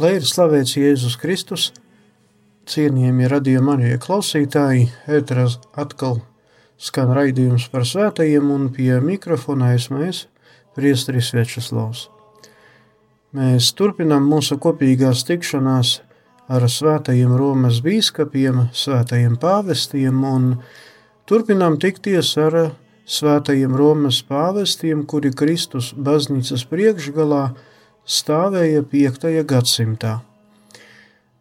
Lai ir slavēts Jēzus Kristus, cienījami radījuma arī klausītāji, ēteras atkal skan raidījums par svētajiem, un pie mikrofona esmu es, Priestris Večeslavs. Mēs turpinām mūsu kopīgās tikšanās ar svētajiem Romas bīskapiem, svētajiem pāvestiem, un turpinām tikties ar svētajiem Romas pāvestiem, kuri Kristus baznīcas priekšgalā stāvēja 5. gadsimtā.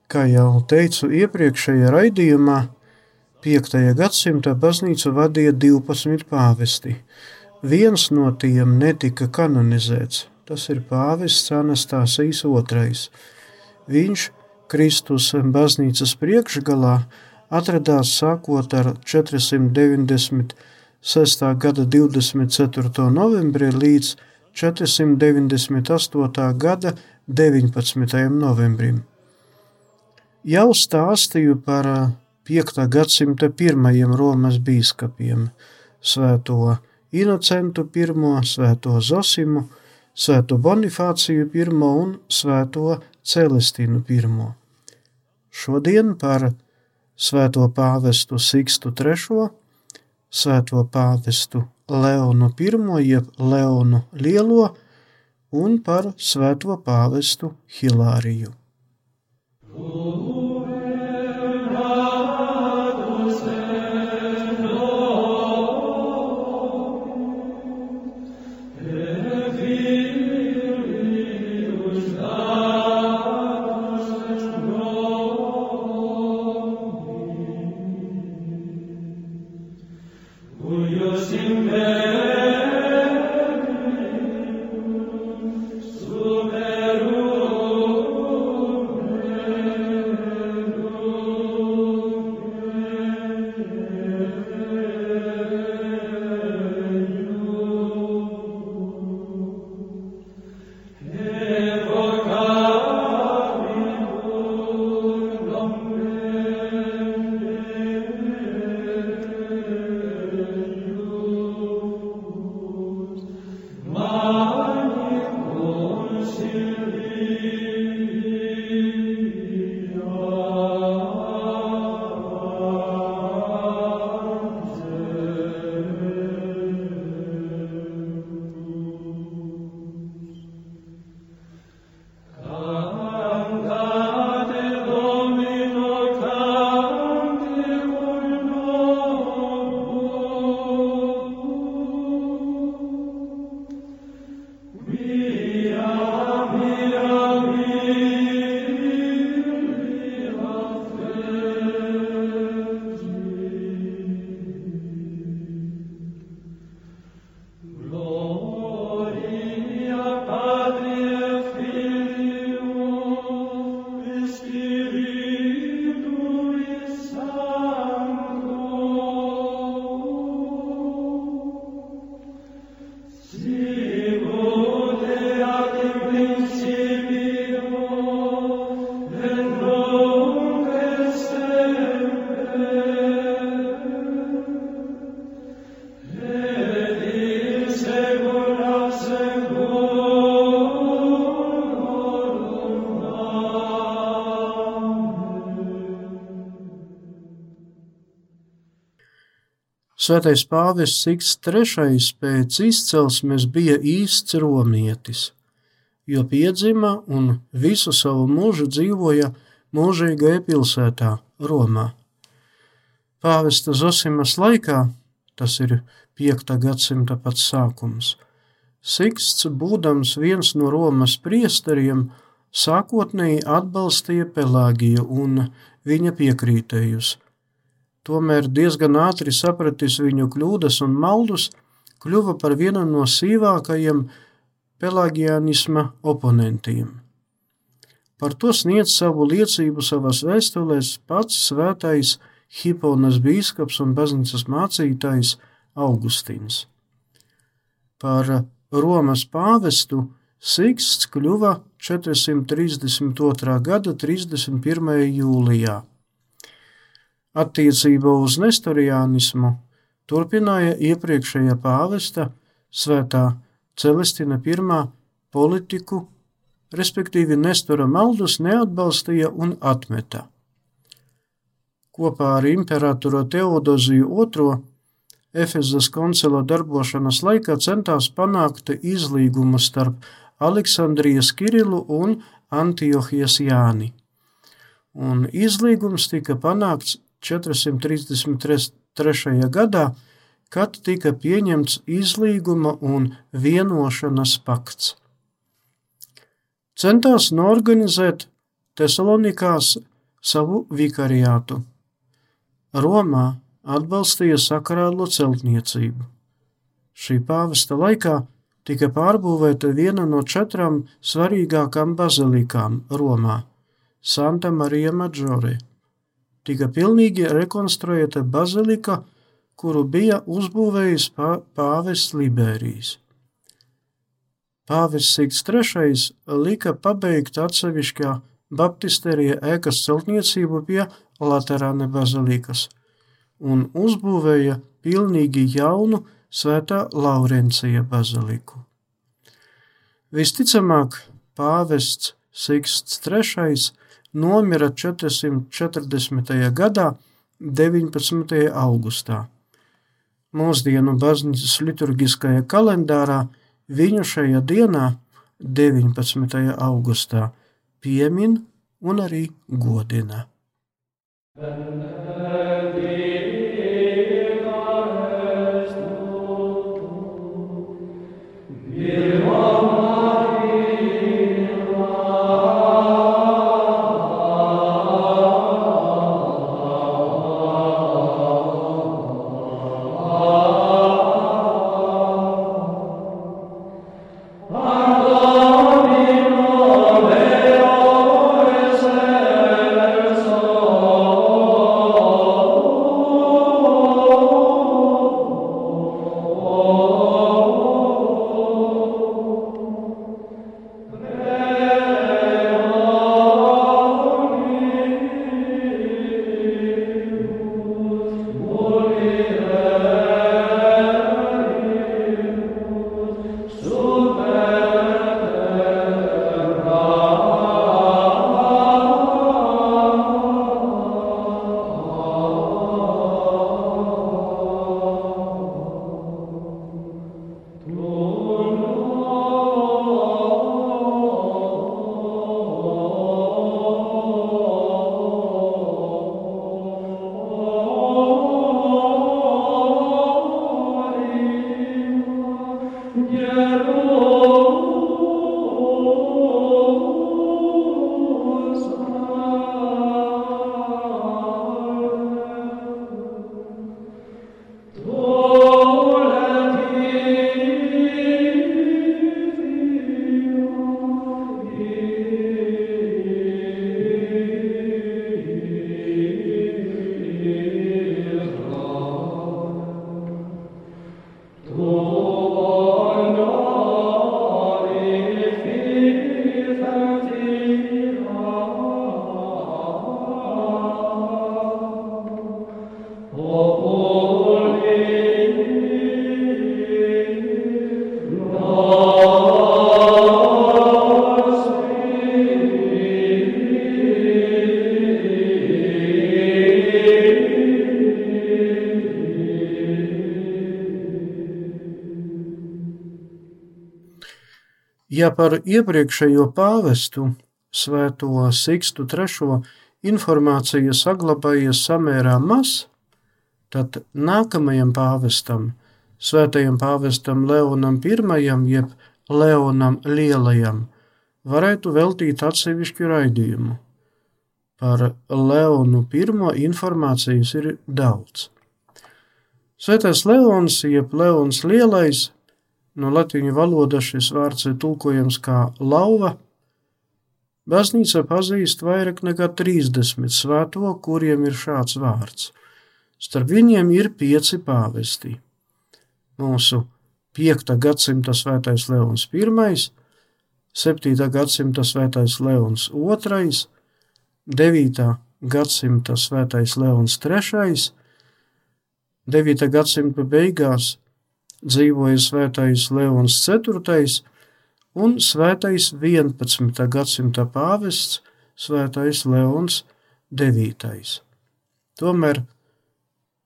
Kā jau teicu iepriekšējā raidījumā, 5. gadsimta baznīcu vadīja 12 pāvesti. Viens no tiem netika kanonizēts, tas ir pāvests Anastasijas II. Viņš Kristus baznīcas priekšgalā atradās sākot ar 496. gada 24. novembri līdz 498. gada 19. novembrim. Jau stāstīju par 5. gadsimta pirmajiem Romas bīskapiem - Svēto Inocentu I, Svēto Zosimu, Svēto Bonifāciju I un Svēto Celestinu I. Šodien par Svēto pāvestu Sikstu III, Svēto pāvestu Leonu I, jeb Leonu Lielo, un par Svēto pāvestu Hilāriju. Uh. Svētais pāvests Siks III pēc izcelsmes bija īsts romietis. jo piedzima un visu savu mūžu dzīvoja mūžīgajā pilsētā, Romā. Pāvesta Zosimas laikā, tas ir 5. gadsimta pats sākums, Siksts, būdams viens no Romas priesteriem, sākotnēji atbalstīja Pelāgiju un viņa piekrītējus. Tomēr diezgan ātri sapratis viņu kļūdas un maldus, kļuva par vienu no sīvākajiem pelāgianisma oponentiem. Par to sniedz savu liecību savās vēstulēs pats svētais Hiponas bīskaps un baznīcas mācītājs Augustīns. Par Romas pāvestu Siksts kļuva 432. gada 31. jūlijā. Attiecībā uz nestoriānismu turpināja iepriekšējā pāvesta svētā Celestina I politiku, respektīvi Nestora maldus neatbalstīja un atmeta. Kopā ar imperatoru Teodoziju II Efezas koncila darbošanas laikā centās panākt izlīgumu starp Aleksandrijas Kirilu un Antiohijas Jāni. Un izlīgums tika panākts 433. gadā, kad tika pieņemts izlīguma un vienošanas pakts. Centās norganizēt Tesalonikās savu vikariātu. Romā atbalstīja sakrālo celtniecību. Šī pāvesta laikā tika pārbūvēta viena no četrām svarīgākām bazilikām Romā - Santa Marija Maggiore. Tika pilnīgi rekonstruēta bazilika, kuru bija uzbūvējis pāvests Liberijs. Pāvests Sikts III lika pabeigt atsevišķā baptisterija ēkas celtniecību pie Laterāne bazilikas – un uzbūvēja pilnīgi jaunu Svētā Laurencija baziliku. Visticamāk, pāvests Siksts III nomira 440. gadā 19. augustā. Mūsdienu baznīcas liturgiskajā kalendārā viņu šajā dienā, 19. augustā, piemin un arī godina. Ja par iepriekšējo pāvestu, Svēto Sikstu III, informācija saglabājies samērā maz, tad nākamajam pāvestam, Svētajam pāvestam Leonam I, jeb Leonam Lielajam, varētu veltīt atsevišķu raidījumu. Par Leonu I informācijas ir daudz. Svētais Leons, jeb Leons Lielais, no latviešu valodas šis vārds ir tulkojams kā lauva. Baznīca pazīst vairāk nekā 30 svēto, kuriem ir šāds vārds. Starp viņiem ir pieci pāvesti. Mūsu 5. gadsimta svētais Leons I, 7. gadsimta svētais Leons II, 9. gadsimta svētais Leons III, 9. gadsimta beigās dzīvoja svētais Leons IV un svētais 11. gadsimta pāvests svētais Leons IX. Tomēr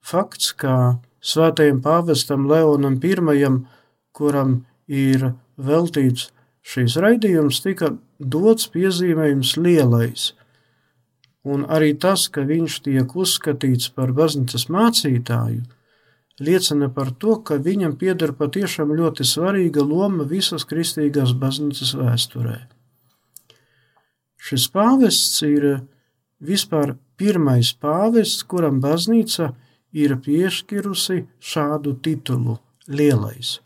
fakts, ka svētajam pāvestam Leonam I, kuram ir veltīts šīs raidījums, tika dots piezīmējums lielais, un arī tas, ka viņš tiek uzskatīts par baznīcas mācītāju, liecina par to, ka viņam pieder patiešām ļoti svarīga loma visas kristīgās baznīcas vēsturē. Šis pāvests ir vispār pirmais pāvests, kuram baznīca ir piešķirusi šādu titulu - Lielais.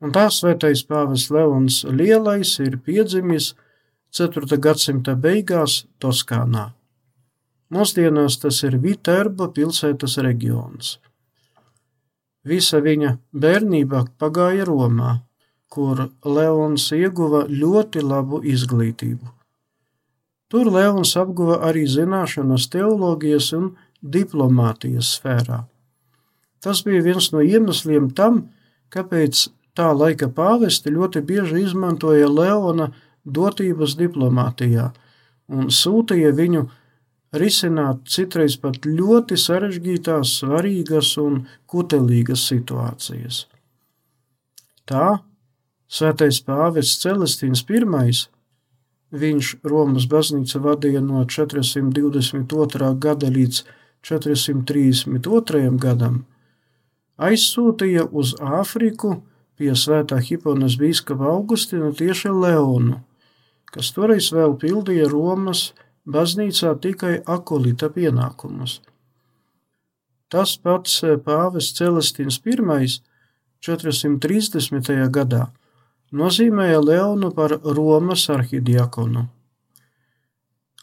Un tā svētais pāvests Leons Lielais ir piedzimis 4. gadsimta beigās Toskānā. Mūsdienās tas ir Viterba pilsētas reģions. Visa viņa bērnība pagāja Romā, kur Leons ieguva ļoti labu izglītību. Tur Leons apguva arī zināšanas teoloģijas un diplomātijas sfērā. Tas bija viens no iemesliem tam, kāpēc tā laika pāvesti ļoti bieži izmantoja Leona dotības diplomātijā un sūtīja viņu risināt citreiz pat ļoti sarežģītās, svarīgas un kutelīgas situācijas. Tā svētais pāvests Celestīns I, viņš Romas baznīca vadīja no 422. gada līdz 432. gadam, aizsūtīja uz Āfriku pie svētā Hiponas bīskapa Augustina tieši Leonu, kas toreiz vēl pildīja Romas baznīcā tikai akolita pienākumus. Tas pats eh, pāvests Celestīns I 430. gadā nozīmēja Leonu par Romas arhidiakonu.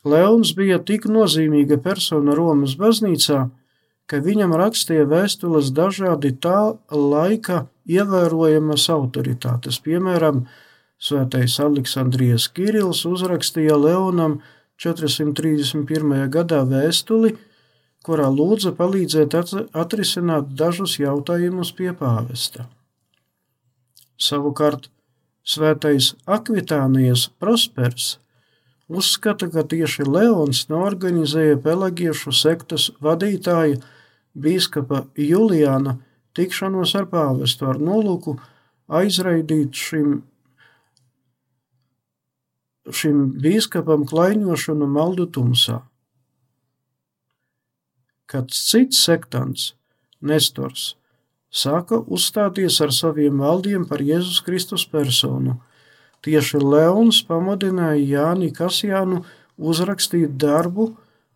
Leons bija tik nozīmīga persona Romas baznīcā, ka viņam rakstīja vēstules dažādi tā laika ievērojamas autoritātes. Piemēram, Svētais Aleksandrijas Kirils uzrakstīja Leonam 431. gadā vēstuli, kurā lūdza palīdzēt atrisināt dažus jautājumus pie pāvesta. Savukārt Svētais Akvitānijas Prospers uzskata, ka tieši Leons norganizēja pelagiešu sektas vadītāja bīskapa Juliāna tikšanos ar pāvestu ar nolūku aizraidīt šim šim bīskapam klaiņošanu maldu tumsā. Kāds cits sektants, Nestors, sāka uzstāties ar saviem valdiem par Jēzus Kristus personu. Tieši Leons pamudināja Jāni Kasjānu uzrakstīt darbu,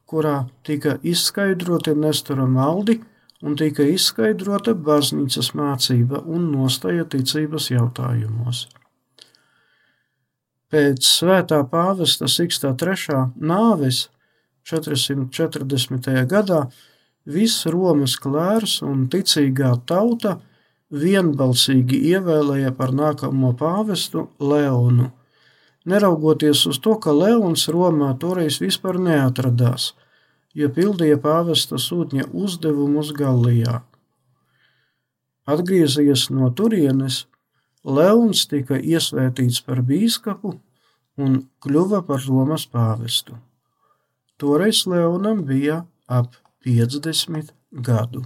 kurā tika izskaidroti Nestora maldi un tika izskaidrota baznīcas mācība un nostaja ticības jautājumos. Pēc svētā pāvesta Sikstā III nāves 440. gadā viss Romas klērs un ticīgā tauta vienbalsīgi ievēlēja par nākamo pāvestu Leonu. Neraugoties uz to, ka Leons Romā toreiz vispār neatradās, jo pildīja pāvesta sūtņa uzdevumus Gallijā. Atgriezies no turienes, Leons tika iesvētīts par bīskapu un kļuva par Romas pāvestu. Toreiz Leonam bija ap 50 gadu.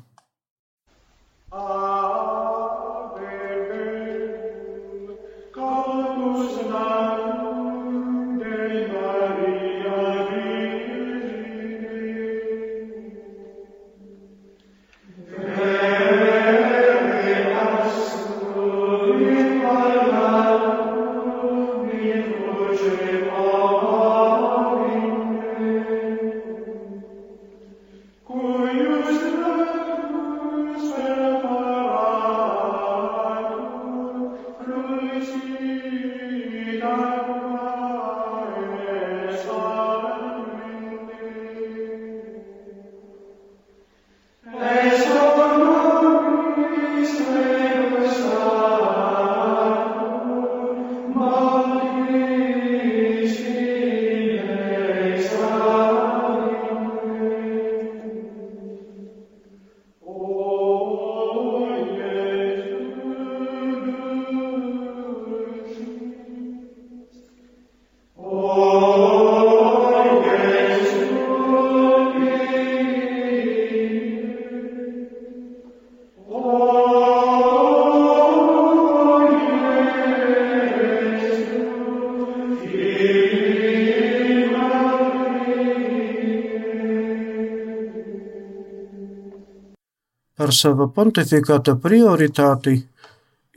Par sava pontifikāta prioritāti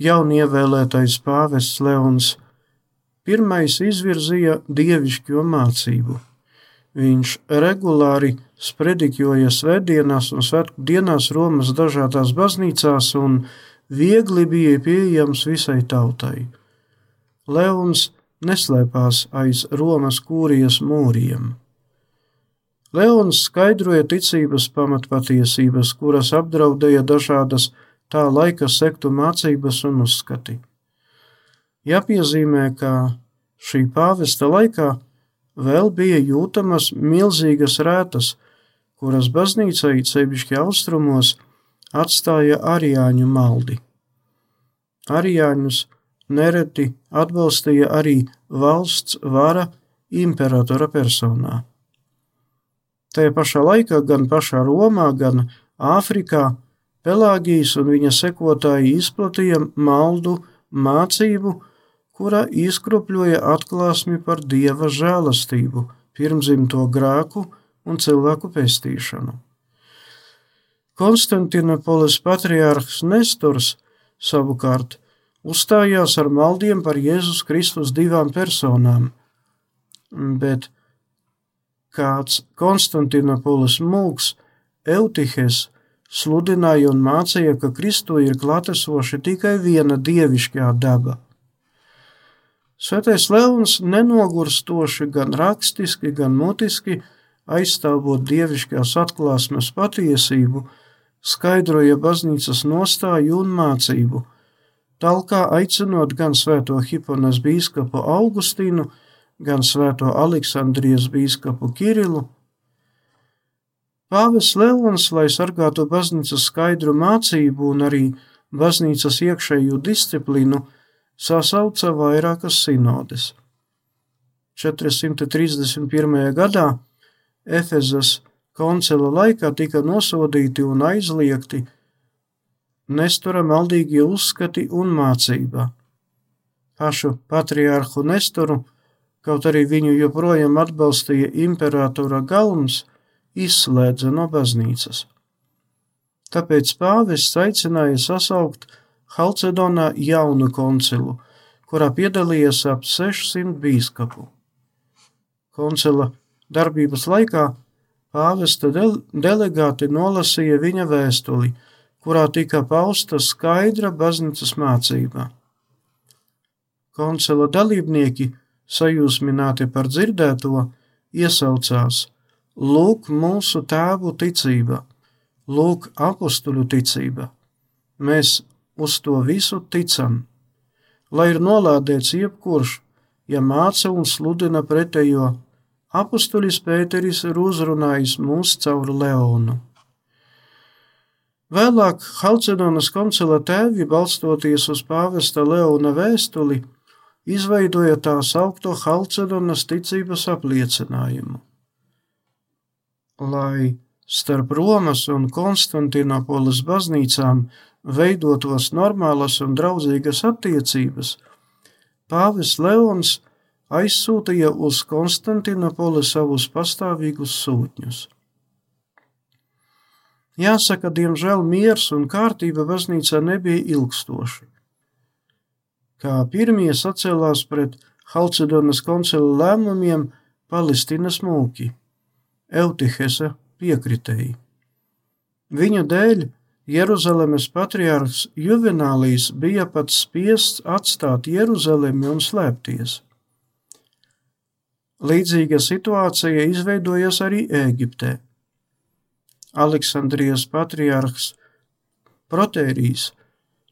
jaunievēlētais pāvests Leons pirmais izvirzīja dievišķo mācību. Viņš regulāri sprediķoja svētdienās un svētku dienās Romas dažādās baznīcās un viegli bija pieejams visai tautai. Leons neslēpās aiz Romas kūrijas mūriem. Leons skaidroja ticības pamatpatiesības, kuras apdraudēja dažādas tā laika sektu mācības un uzskati. Jāpiezīmē, ka šī pāvesta laikā vēl bija jūtamas milzīgas rētas, kuras baznīcai ceļšķi austrumos atstāja arijāņu maldi. Arijāņus nereti atbalstīja arī valsts vara imperatora personā. Tajā pašā laikā gan pašā Romā, gan Āfrikā Pelāgijas un viņa sekotāji izplatīja maldu mācību, kura izkropļoja atklāsmi par dieva žēlastību, pirmzimto grēku un cilvēku pestīšanu. Konstantinopolis patriārhs Nestors savukārt uzstājās ar maldiem par Jēzus Kristus divām personām, bet kāds Konstantinopolis mūks Eutihes sludināja un mācīja, ka Kristū ir klātesoša tikai viena dievišķā daba. Svētais Leons nenogurstoši gan rakstiski, gan mutiski aizstāvot dievišķās atklāsmes patiesību, skaidroja baznīcas nostāju un mācību, talkā aicinot gan svēto Hiponas bīskapu Augustīnu, gan svēto Aleksandrijas bīskapu Kirilu. Pāvis Leons, lai sargātu baznīcas skaidru mācību un arī baznīcas iekšējo disciplīnu, sasauca vairākas sinodes. 431. gadā Efezas koncila laikā tika nosodīti un aizliegti Nestora maldīgie uzskati un mācība. Pašu patriārhu Nestoru, kaut arī viņu joprojām atbalstīja imperatora galms, izslēdza no baznīcas. Tāpēc pāvests aicināja sasaukt Halcedonā jaunu koncilu, kurā piedalījās ap 600 bīskapu. Koncila darbības laikā pāvesta delegāti nolasīja viņa vēstuli, kurā tika pausta skaidra baznīcas mācība. Koncila dalībnieki, sajūsmināti par dzirdēto, iesaucās: Lūk, mūsu tēvu ticība, lūk, apstuļu ticība. Mēs uz to visu ticam, lai ir nolādēts jebkurš, ja māca un sludina pretējo. Apostolis Pēteris ir uzrunājis mūs caur Leonu. Vēlāk Halcedonas koncila tēvi, balstoties uz pāvesta Leona vēstuli, izveidoja tā saukto Halcedonas ticības apliecinājumu. Lai starp Romas un Konstantinopolis baznīcām veidotos normālas un draudzīgas attiecības, Pāvis Leons aizsūtīja uz Konstantinopoli savus pastāvīgus sūtņus. Jāsaka, diemžēl miers un kārtība baznīcā nebija ilgstoši. Kā pirmie sacēlās pret Halcedonas koncila lēmumiem Palestīnas mūki, Eutihesa piekritēji. Viņa dēļ Jeruzalemes patriārhs Juvenālijs bija pat spiests atstāt Jeruzalemi un slēpties. Līdzīga situācija izveidojas arī Ēģiptē. Aleksandrijas patriārhs Protērijs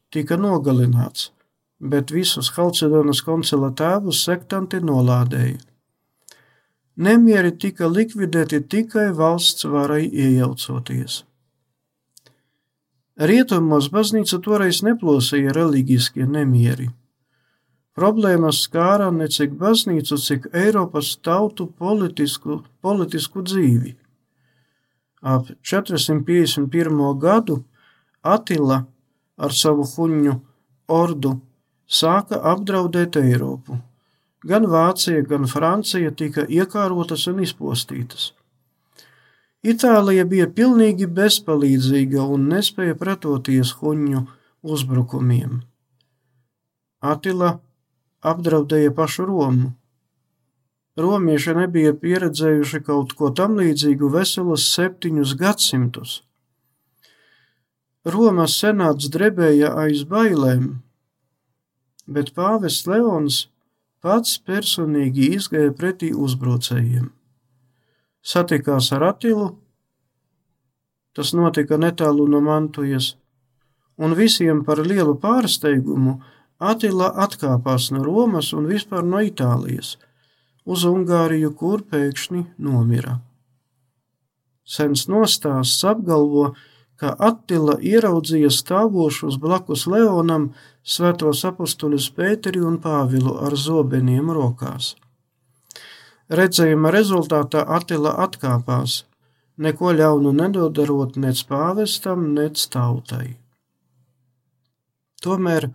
tika nogalināts, bet visus Halcedonas koncila tēvus sektanti nolādēja. Nemieri tika likvidēti tikai valsts varai iejaucoties. Rietumos baznīca toreiz neplosīja reliģiskie nemieri. Problēmas skāra ne cik baznīcu, cik Eiropas tautu politisku, politisku dzīvi. Ap 451. gadu Atila ar savu huņu ordu sāka apdraudēt Eiropu. Gan Vācija, gan Francija tika iekārotas un izpostītas. Itālija bija pilnīgi bezpalīdzīga un nespēja pretoties huņu uzbrukumiem. Atila apdraudēja pašu Romu. Romieši nebija pieredzējuši kaut ko tam līdzīgu veselus septiņus gadsimtus. Romas senāts drebēja aiz bailēm, bet pāvests Leons pats personīgi izgāja pretī uzbrucējiem. Satikās ar Atilu, tas notika netālu no Mantujas, un visiem par lielu pārsteigumu Atila atkāpās no Romas un vispār no Itālijas uz Ungāriju, kur pēkšņi nomira. Sens nostāsts apgalvo, ka Attila ieraudzīja stāvošus blakus Leonam svētos apustuļus Pēteri un Pāvilu ar zobeniem rokās. Redzējuma rezultātā Attila atkāpās, neko ļaunu nedodarot nec pāvestam, nec tautai. Tomēr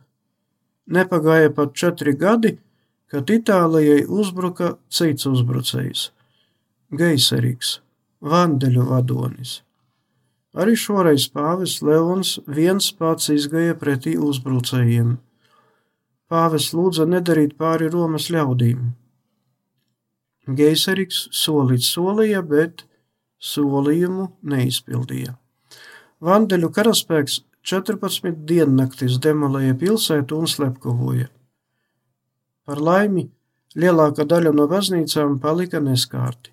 nepagāja pat četri gadi, kad Itālijai uzbruka cits uzbrucējs - Geiserīgs, vandeļu vadonis. Arī šoreiz pāvis Leons viens pats izgāja pretī uzbrucējiem. Pāvis lūdza nedarīt pāri Romas ļaudīm. Geiserīgs solīt solīja, bet solījumu neizpildīja. Vandeļu karaspēks 14 diennaktis demolēja pilsētu un slepkavoja. Par laimi, lielākā daļa no baznīcām palika neskārti.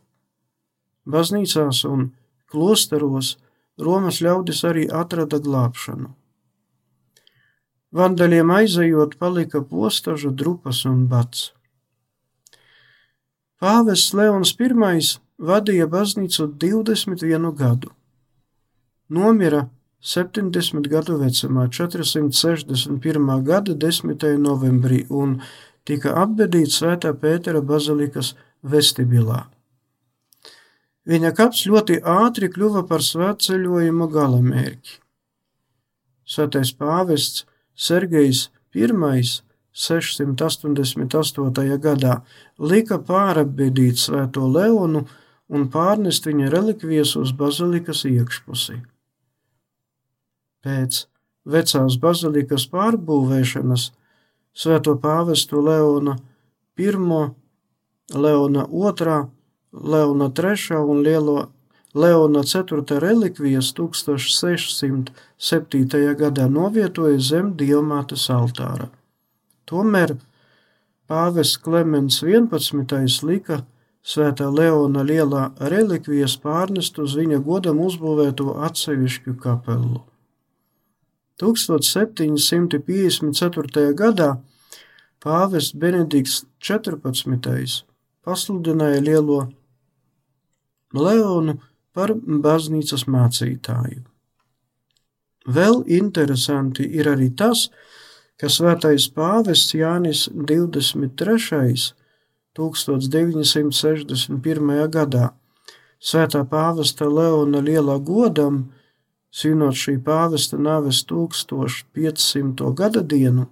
Baznīcās un klosteros Romas ļaudis arī atrada glābšanu. Vandaļiem aizejot, palika postaža, drupas un bats. Pāvests Leons I vadīja baznīcu 21 gadu. Nomira 70 gadu vecumā, 461. gada 10. novembrī, un tika apbedīts Svētā Pētera bazilikas vestibilā. Viņa kaps ļoti ātri kļuva par svētceļojuma galamērķi. Svētais pāvests Sergejs I 688. gadā lika pārapbedīt Svēto Leonu un pārnest viņa relikvijas uz bazilikas iekšpusi. Pēc vecās bazilikas pārbūvēšanas Svēto pāvestu Leona I, Leona II, Leona III un Lielo Leona IV relikvijas 1607. gadā novietoja zem diamātas altāra. Tomēr pāvests Klemens 11. lika Svētā Leona lielā relikvijas pārnest uz viņa godam uzbūvēto atsevišķu kapelu. 1754. gadā pāvests Benedikts 14. pasludināja lielo Leonu par baznīcas mācītāju. Vēl interesanti ir arī tas, ka svētais pāvests Jānis 23. 1961. gadā svētā pāvesta Leona lielā godam svinot šī pāvesta nāves 1500. gada dienu,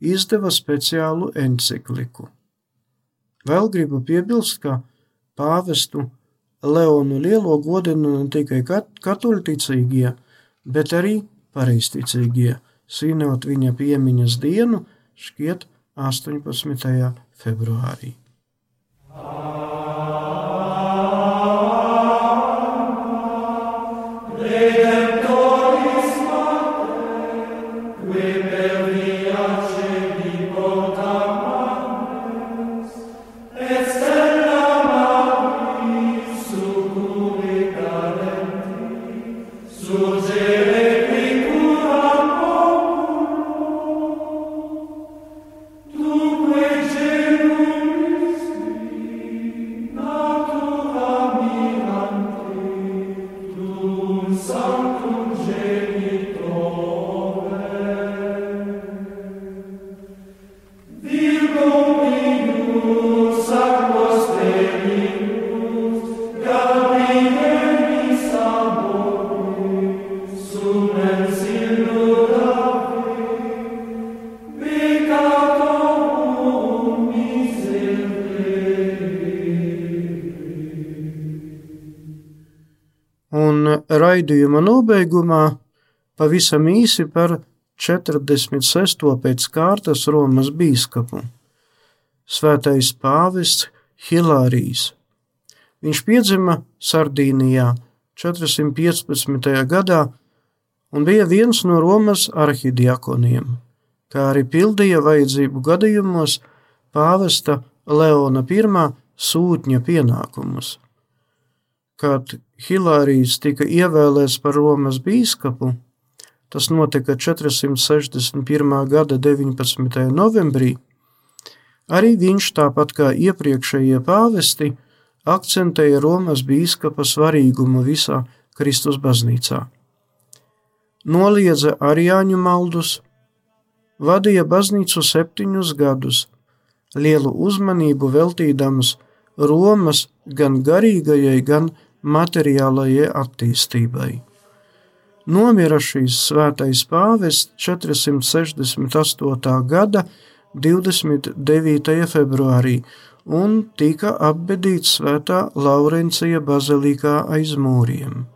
izdeva speciālu encikliku. Vēl gribu piebilst, ka pāvestu Leonu Lielo godina ne tikai kat katoļticīgie, bet arī pareizticīgie, svinot viņa piemiņas dienu, šķiet 18. februārī. Amen. Raidījuma nobeigumā pavisam īsi par 46. pēc kārtas Romas bīskapu. Svētais pāvests Hilārijs. Viņš piedzima Sardīnijā 415. gadā un bija viens no Romas arhidiakoniem, kā arī pildīja vajadzību gadījumos pāvesta Leona I sūtņa pienākumus. Kad Hilārijs tika ievēlēts par Romas bīskapu, tas notika 461. gada 19. novembrī, arī viņš, tāpat kā iepriekšējie pāvesti, akcentēja Romas bīskapa svarīgumu visā Kristus baznīcā. Noliedza arijāņu maldus, vadīja baznīcu septiņus gadus, lielu uzmanību veltīdams Romas gan garīgajai, gan materiālajai attīstībai. Nomira šīs svētais pāvests 468. gada 29. februārī un tika apbedīts svētā Laurencija bazilikā aiz mūriem.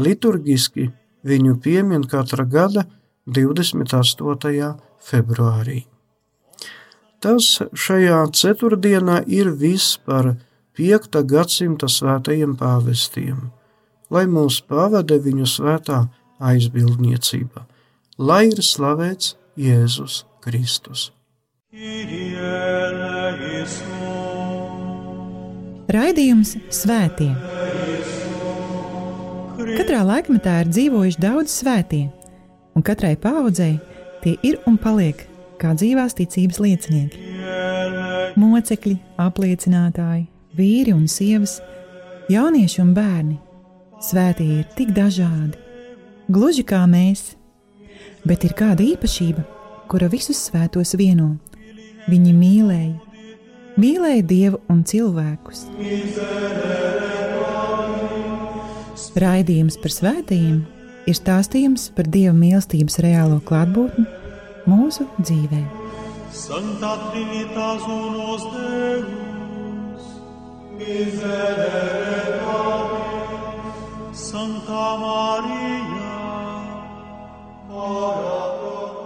Liturgiski viņu piemin katra gada 28. februārī. Tas šajā ceturtdienā ir viss par 5. gadsimta svētajiem pāvestiem, lai mūs pavada viņu svētā aizbildniecība, lai ir slavēts Jēzus Kristus. Raidījums Svētie. Katrā laikmetā ir dzīvojuši daudz svētie, un katrai paudzei tie ir un paliek kā dzīvās ticības liecinieki. Mocekļi, apliecinātāji, vīri un sievas, jaunieši un bērni. Svētie ir tik dažādi, gluži kā mēs, bet ir kāda īpašība, kura visus svētos vieno. Viņi mīlēja, mīlēja Dievu un cilvēkus. Raidījums par svētījumiem ir stāstījums par Dieva mīlestības reālo klātbūtni mūsu dzīvē. Santa Trinitas unos Deus. miserere Dominus. Sancta Maria, ora pro